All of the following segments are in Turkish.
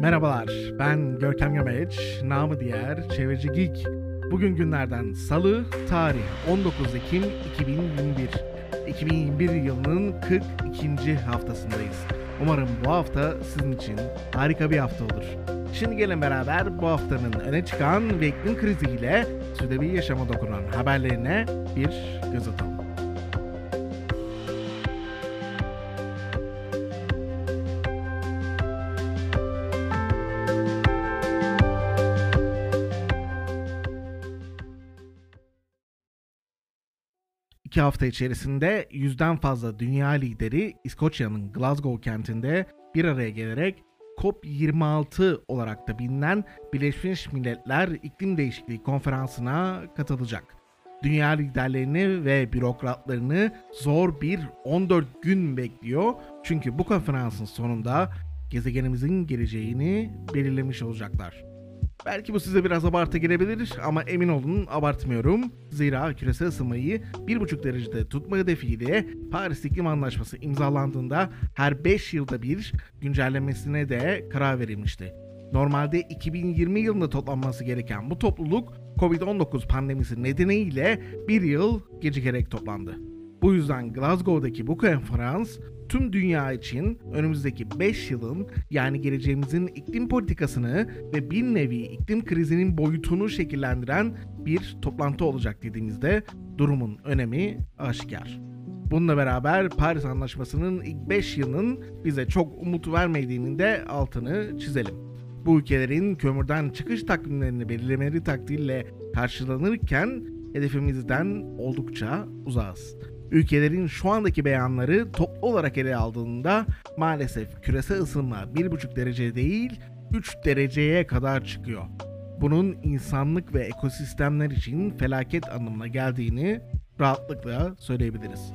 Merhabalar, ben Görkem Gömeç, namı diğer Çevreci Geek. Bugün günlerden Salı, tarih 19 Ekim 2021. 2021 yılının 42. haftasındayız. Umarım bu hafta sizin için harika bir hafta olur. Şimdi gelin beraber bu haftanın öne çıkan ve iklim kriziyle südevi yaşama dokunan haberlerine bir göz atalım. Hafta içerisinde yüzden fazla dünya lideri İskoçya'nın Glasgow kentinde bir araya gelerek COP26 olarak da bilinen Birleşmiş Milletler İklim Değişikliği Konferansı'na katılacak. Dünya liderlerini ve bürokratlarını zor bir 14 gün bekliyor. Çünkü bu konferansın sonunda gezegenimizin geleceğini belirlemiş olacaklar. Belki bu size biraz abartı gelebilir ama emin olun abartmıyorum. Zira küresel ısınmayı 1,5 derecede tutma hedefiyle Paris İklim Anlaşması imzalandığında her 5 yılda bir güncellemesine de karar verilmişti. Normalde 2020 yılında toplanması gereken bu topluluk Covid-19 pandemisi nedeniyle bir yıl gecikerek toplandı. Bu yüzden Glasgow'daki bu konferans tüm dünya için önümüzdeki 5 yılın yani geleceğimizin iklim politikasını ve bir nevi iklim krizinin boyutunu şekillendiren bir toplantı olacak dediğimizde durumun önemi aşikar. Bununla beraber Paris Anlaşması'nın ilk 5 yılının bize çok umut vermediğinin de altını çizelim. Bu ülkelerin kömürden çıkış takvimlerini belirlemeleri takdirle karşılanırken hedefimizden oldukça uzağız. Ülkelerin şu andaki beyanları toplu olarak ele aldığında maalesef küresel ısınma 1,5 derece değil 3 dereceye kadar çıkıyor. Bunun insanlık ve ekosistemler için felaket anlamına geldiğini rahatlıkla söyleyebiliriz.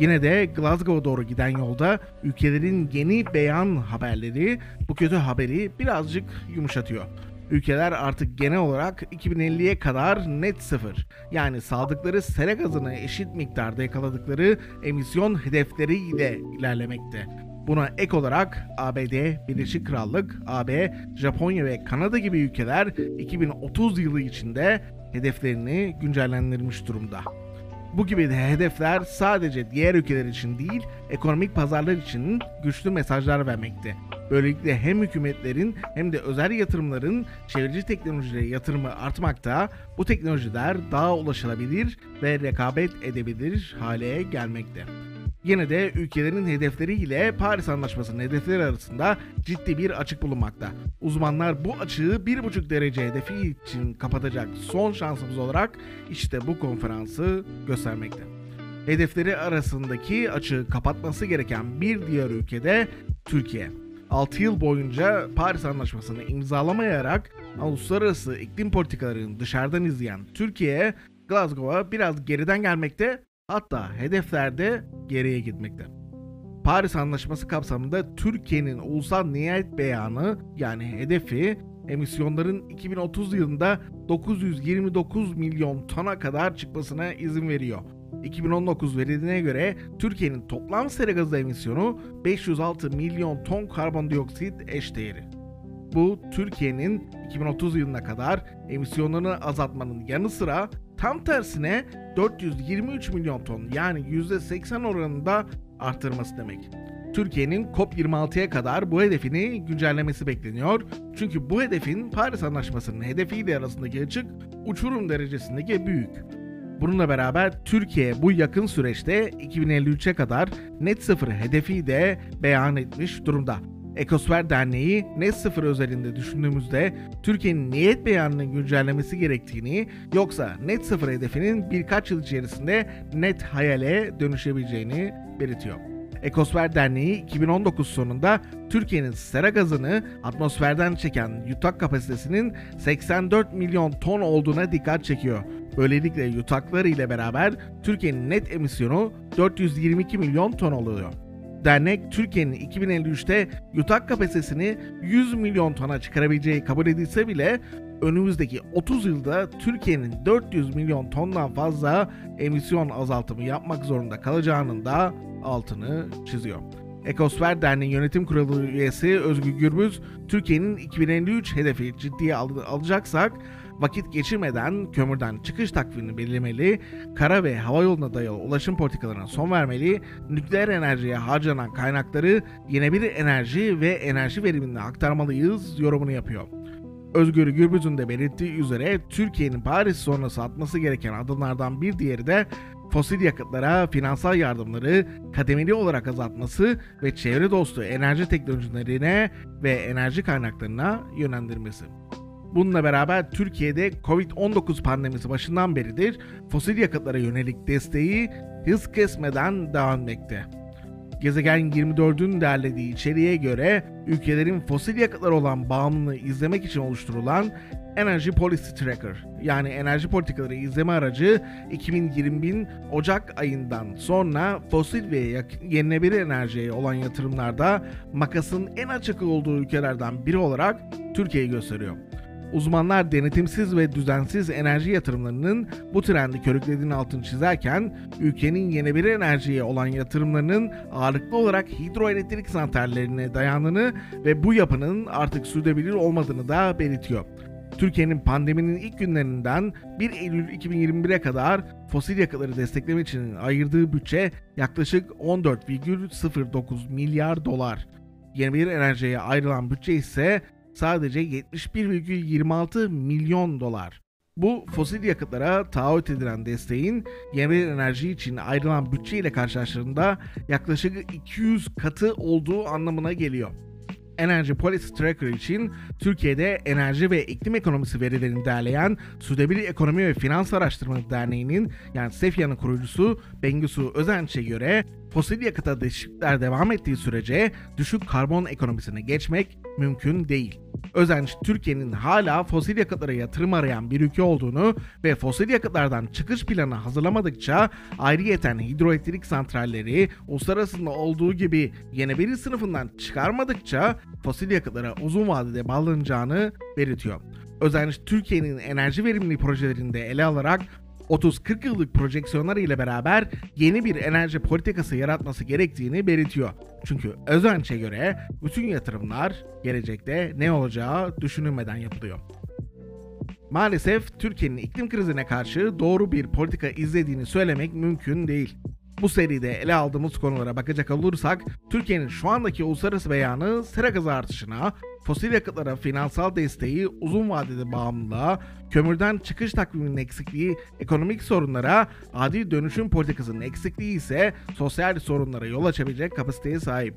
Yine de Glasgow'a doğru giden yolda ülkelerin yeni beyan haberleri bu kötü haberi birazcık yumuşatıyor. Ülkeler artık genel olarak 2050'ye kadar net sıfır yani saldıkları sera gazını eşit miktarda yakaladıkları emisyon hedefleri ile ilerlemekte. Buna ek olarak ABD, Birleşik Krallık, AB, Japonya ve Kanada gibi ülkeler 2030 yılı içinde hedeflerini güncellendirmiş durumda. Bu gibi de hedefler sadece diğer ülkeler için değil, ekonomik pazarlar için güçlü mesajlar vermekte. Böylelikle hem hükümetlerin hem de özel yatırımların çevreci teknolojilere yatırımı artmakta, bu teknolojiler daha ulaşılabilir ve rekabet edebilir hale gelmekte. Yine de ülkelerin hedefleri ile Paris Anlaşması'nın hedefleri arasında ciddi bir açık bulunmakta. Uzmanlar bu açığı 1,5 derece hedefi için kapatacak son şansımız olarak işte bu konferansı göstermekte. Hedefleri arasındaki açığı kapatması gereken bir diğer ülke de Türkiye. 6 yıl boyunca Paris Anlaşması'nı imzalamayarak uluslararası iklim politikalarını dışarıdan izleyen Türkiye, Glasgow'a biraz geriden gelmekte hatta hedeflerde geriye gitmekte. Paris Anlaşması kapsamında Türkiye'nin ulusal niyet beyanı yani hedefi emisyonların 2030 yılında 929 milyon tona kadar çıkmasına izin veriyor. 2019 verilerine göre Türkiye'nin toplam sera gazı emisyonu 506 milyon ton karbondioksit eşdeğeri. Bu Türkiye'nin 2030 yılına kadar emisyonlarını azaltmanın yanı sıra tam tersine 423 milyon ton yani %80 oranında artırması demek. Türkiye'nin COP26'ya kadar bu hedefini güncellemesi bekleniyor. Çünkü bu hedefin Paris Anlaşması'nın hedefiyle arasındaki açık uçurum derecesindeki büyük. Bununla beraber Türkiye bu yakın süreçte 2053'e kadar net sıfır hedefi de beyan etmiş durumda. Ekosfer Derneği net sıfır özelinde düşündüğümüzde Türkiye'nin niyet beyanının güncellemesi gerektiğini yoksa net sıfır hedefinin birkaç yıl içerisinde net hayale dönüşebileceğini belirtiyor. Ekosfer Derneği 2019 sonunda Türkiye'nin sera gazını atmosferden çeken yutak kapasitesinin 84 milyon ton olduğuna dikkat çekiyor. Böylelikle yutakları ile beraber Türkiye'nin net emisyonu 422 milyon ton oluyor. Dernek Türkiye'nin 2053'te yutak kapasitesini 100 milyon tona çıkarabileceği kabul edilse bile önümüzdeki 30 yılda Türkiye'nin 400 milyon tondan fazla emisyon azaltımı yapmak zorunda kalacağının da altını çiziyor. Ekosfer Derneği Yönetim Kurulu üyesi Özgür Gürbüz, Türkiye'nin 2053 hedefi ciddiye al- alacaksak vakit geçirmeden kömürden çıkış takvimini belirlemeli, kara ve hava yoluna dayalı ulaşım politikalarına son vermeli, nükleer enerjiye harcanan kaynakları yenebilir enerji ve enerji verimine aktarmalıyız yorumunu yapıyor. Özgür Gürbüz'ün de belirttiği üzere Türkiye'nin Paris sonrası atması gereken adımlardan bir diğeri de fosil yakıtlara finansal yardımları kademeli olarak azaltması ve çevre dostu enerji teknolojilerine ve enerji kaynaklarına yönlendirmesi. Bununla beraber Türkiye'de Covid-19 pandemisi başından beridir fosil yakıtlara yönelik desteği hız kesmeden devam etmekte. Gezegen 24'ün derlediği içeriğe göre ülkelerin fosil yakıtlara olan bağımlılığı izlemek için oluşturulan Energy Policy Tracker yani enerji politikaları izleme aracı 2020 Ocak ayından sonra fosil ve yenilenebilir enerjiye olan yatırımlarda makasın en açık olduğu ülkelerden biri olarak Türkiye'yi gösteriyor. Uzmanlar denetimsiz ve düzensiz enerji yatırımlarının bu trendi körüklediğini altını çizerken, ülkenin yenilenebilir enerjiye olan yatırımlarının ağırlıklı olarak hidroelektrik santrallerine dayandığını ve bu yapının artık sürdürülebilir olmadığını da belirtiyor. Türkiye'nin pandeminin ilk günlerinden 1 Eylül 2021'e kadar fosil yakıtları desteklemek için ayırdığı bütçe yaklaşık 14,09 milyar dolar. Yenilenebilir enerjiye ayrılan bütçe ise sadece 71,26 milyon dolar. Bu fosil yakıtlara taahhüt edilen desteğin yenilenebilir enerji için ayrılan bütçe ile karşılaştığında yaklaşık 200 katı olduğu anlamına geliyor. Energy Policy Tracker için Türkiye'de enerji ve iklim ekonomisi verilerini derleyen Sürdürülebilir Ekonomi ve Finans Araştırma Derneği'nin yani SEFYA'nın kurucusu Bengisu Özenç'e göre fosil yakıta değişiklikler devam ettiği sürece düşük karbon ekonomisine geçmek mümkün değil. Özenç, Türkiye'nin hala fosil yakıtlara yatırım arayan bir ülke olduğunu ve fosil yakıtlardan çıkış planı hazırlamadıkça ayrıyeten hidroelektrik santralleri uluslararasında olduğu gibi yenilenebilir sınıfından çıkarmadıkça fosil yakıtlara uzun vadede bağlanacağını belirtiyor. Özenç, Türkiye'nin enerji verimliliği projelerinde ele alarak 30-40 yıllık projeksiyonlar ile beraber yeni bir enerji politikası yaratması gerektiğini belirtiyor. Çünkü Özenç'e göre bütün yatırımlar gelecekte ne olacağı düşünülmeden yapılıyor. Maalesef Türkiye'nin iklim krizine karşı doğru bir politika izlediğini söylemek mümkün değil. Bu seride ele aldığımız konulara bakacak olursak, Türkiye'nin şu andaki uluslararası beyanı sera gazı artışına, fosil yakıtlara finansal desteği uzun vadede bağımlılığa, kömürden çıkış takviminin eksikliği ekonomik sorunlara, adil dönüşüm politikasının eksikliği ise sosyal sorunlara yol açabilecek kapasiteye sahip.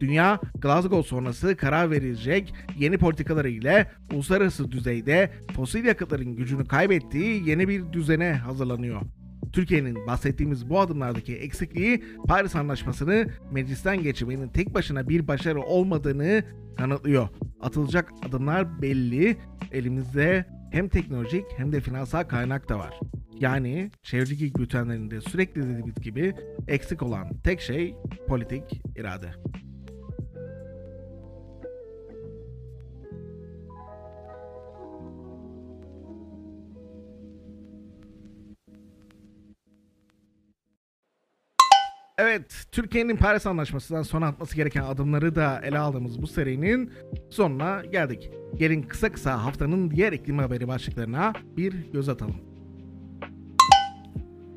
Dünya, Glasgow sonrası karar verilecek yeni politikaları ile uluslararası düzeyde fosil yakıtların gücünü kaybettiği yeni bir düzene hazırlanıyor. Türkiye'nin bahsettiğimiz bu adımlardaki eksikliği Paris Anlaşması'nı meclisten geçirmenin tek başına bir başarı olmadığını kanıtlıyor. Atılacak adımlar belli. Elimizde hem teknolojik hem de finansal kaynak da var. Yani çevredeki bültenlerinde sürekli dediğimiz gibi eksik olan tek şey politik irade. Evet, Türkiye'nin Paris Anlaşması'ndan sonra atması gereken adımları da ele aldığımız bu serinin sonuna geldik. Gelin kısa kısa haftanın diğer iklim haberi başlıklarına bir göz atalım.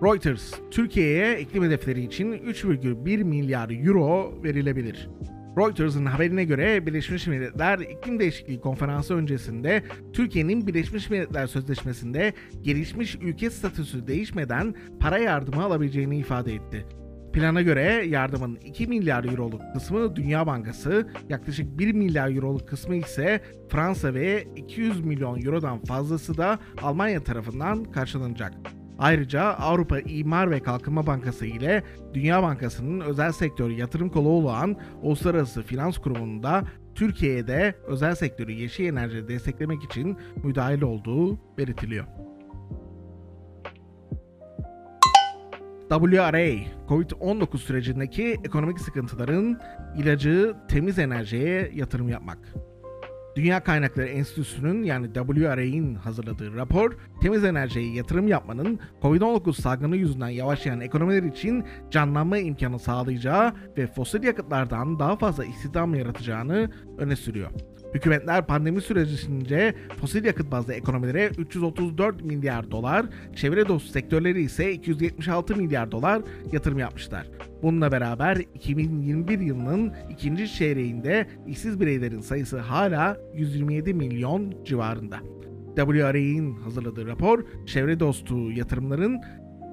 Reuters, Türkiye'ye iklim hedefleri için 3,1 milyar euro verilebilir. Reuters'ın haberine göre Birleşmiş Milletler İklim Değişikliği Konferansı öncesinde Türkiye'nin Birleşmiş Milletler Sözleşmesi'nde gelişmiş ülke statüsü değişmeden para yardımı alabileceğini ifade etti. Plana göre yardımın 2 milyar euroluk kısmı Dünya Bankası, yaklaşık 1 milyar euroluk kısmı ise Fransa ve 200 milyon eurodan fazlası da Almanya tarafından karşılanacak. Ayrıca Avrupa İmar ve Kalkınma Bankası ile Dünya Bankası'nın özel sektör yatırım kolu olan Uluslararası Finans Kurumu'nun da Türkiye'de özel sektörü yeşil enerji desteklemek için müdahil olduğu belirtiliyor. WRA, Covid-19 sürecindeki ekonomik sıkıntıların ilacı temiz enerjiye yatırım yapmak. Dünya Kaynakları Enstitüsü'nün yani WRA'in hazırladığı rapor, temiz enerjiye yatırım yapmanın COVID-19 salgını yüzünden yavaşlayan ekonomiler için canlanma imkanı sağlayacağı ve fosil yakıtlardan daha fazla istihdam yaratacağını öne sürüyor. Hükümetler pandemi sürecince fosil yakıt bazlı ekonomilere 334 milyar dolar, çevre dostu sektörleri ise 276 milyar dolar yatırım yapmışlar. Bununla beraber 2021 yılının ikinci çeyreğinde işsiz bireylerin sayısı hala 127 milyon civarında. WRA'in hazırladığı rapor, çevre dostu yatırımların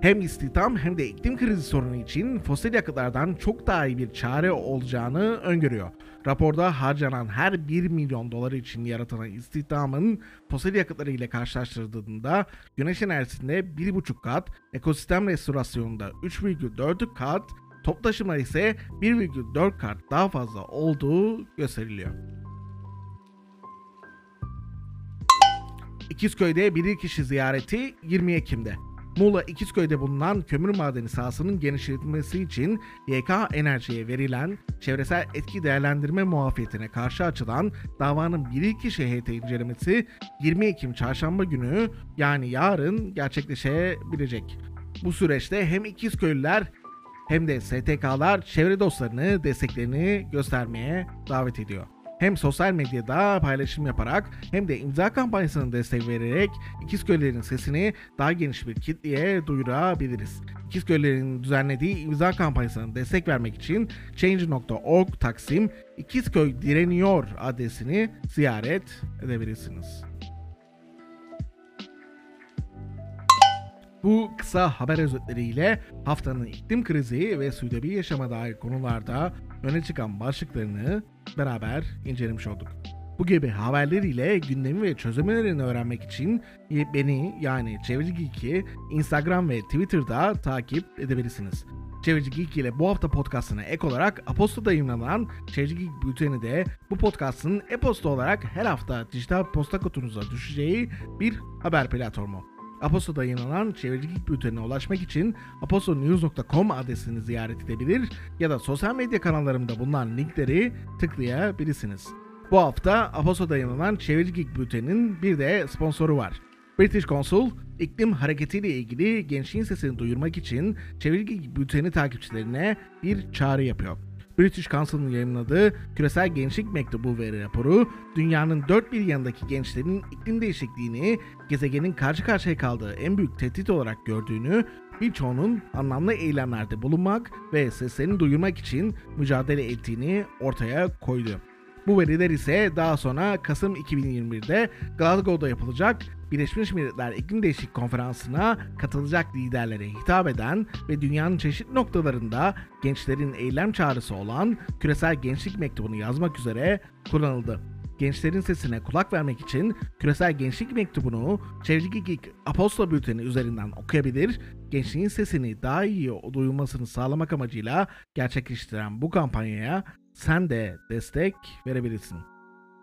hem istihdam hem de iklim krizi sorunu için fosil yakıtlardan çok daha iyi bir çare olacağını öngörüyor. Raporda harcanan her 1 milyon dolar için yaratılan istihdamın fosil yakıtları ile karşılaştırıldığında güneş enerjisinde 1,5 kat, ekosistem restorasyonunda 3,4 kat, top taşıma ise 1,4 kat daha fazla olduğu gösteriliyor. İkizköy'de bir kişi ziyareti 20 Ekim'de. Muğla İkizköy'de bulunan kömür madeni sahasının genişletilmesi için YK Enerji'ye verilen çevresel etki değerlendirme muafiyetine karşı açılan davanın bilirkişi heyeti incelemesi 20 Ekim çarşamba günü yani yarın gerçekleşebilecek. Bu süreçte hem İkizköylüler hem de STK'lar çevre dostlarını desteklerini göstermeye davet ediyor hem sosyal medyada paylaşım yaparak hem de imza kampanyasına destek vererek İkizköylerin sesini daha geniş bir kitleye duyurabiliriz. İkizköylerin düzenlediği imza kampanyasına destek vermek için change.org taksim İkizköy direniyor adresini ziyaret edebilirsiniz. Bu kısa haber özetleriyle haftanın iklim krizi ve sürdürülebilir yaşama dair konularda öne çıkan başlıklarını beraber incelemiş olduk. Bu gibi haberler ile gündemi ve çözümlerini öğrenmek için beni yani Çevreci Geek'i Instagram ve Twitter'da takip edebilirsiniz. Çevreci Geek ile bu hafta podcastına ek olarak Aposto'da yayınlanan Çevreci Geek bülteni de bu podcastın e-posta olarak her hafta dijital posta kutunuza düşeceği bir haber platformu. Aposto'da yayınlanan çevrecilik bültenine ulaşmak için apostonews.com adresini ziyaret edebilir ya da sosyal medya kanallarımda bulunan linkleri tıklayabilirsiniz. Bu hafta Aposto'da yayınlanan Çevrecilik bülteninin bir de sponsoru var. British Consul, iklim hareketiyle ilgili gençliğin sesini duyurmak için Çevrecilik bülteni takipçilerine bir çağrı yapıyor. British Council'ın yayınladığı Küresel Gençlik Mektubu ve raporu, dünyanın dört bir yanındaki gençlerin iklim değişikliğini gezegenin karşı karşıya kaldığı en büyük tehdit olarak gördüğünü, birçoğunun anlamlı eylemlerde bulunmak ve seslerini duyurmak için mücadele ettiğini ortaya koydu. Bu veriler ise daha sonra Kasım 2021'de Glasgow'da yapılacak Birleşmiş Milletler İklim Değişikliği Konferansı'na katılacak liderlere hitap eden ve dünyanın çeşitli noktalarında gençlerin eylem çağrısı olan Küresel Gençlik Mektubu'nu yazmak üzere kullanıldı. Gençlerin sesine kulak vermek için Küresel Gençlik Mektubu'nu Çevreci Geek Aposto Bülteni üzerinden okuyabilir, gençliğin sesini daha iyi duyulmasını sağlamak amacıyla gerçekleştiren bu kampanyaya sen de destek verebilirsin.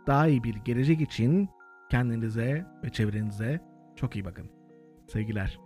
Daha iyi bir gelecek için kendinize ve çevrenize çok iyi bakın. Sevgiler.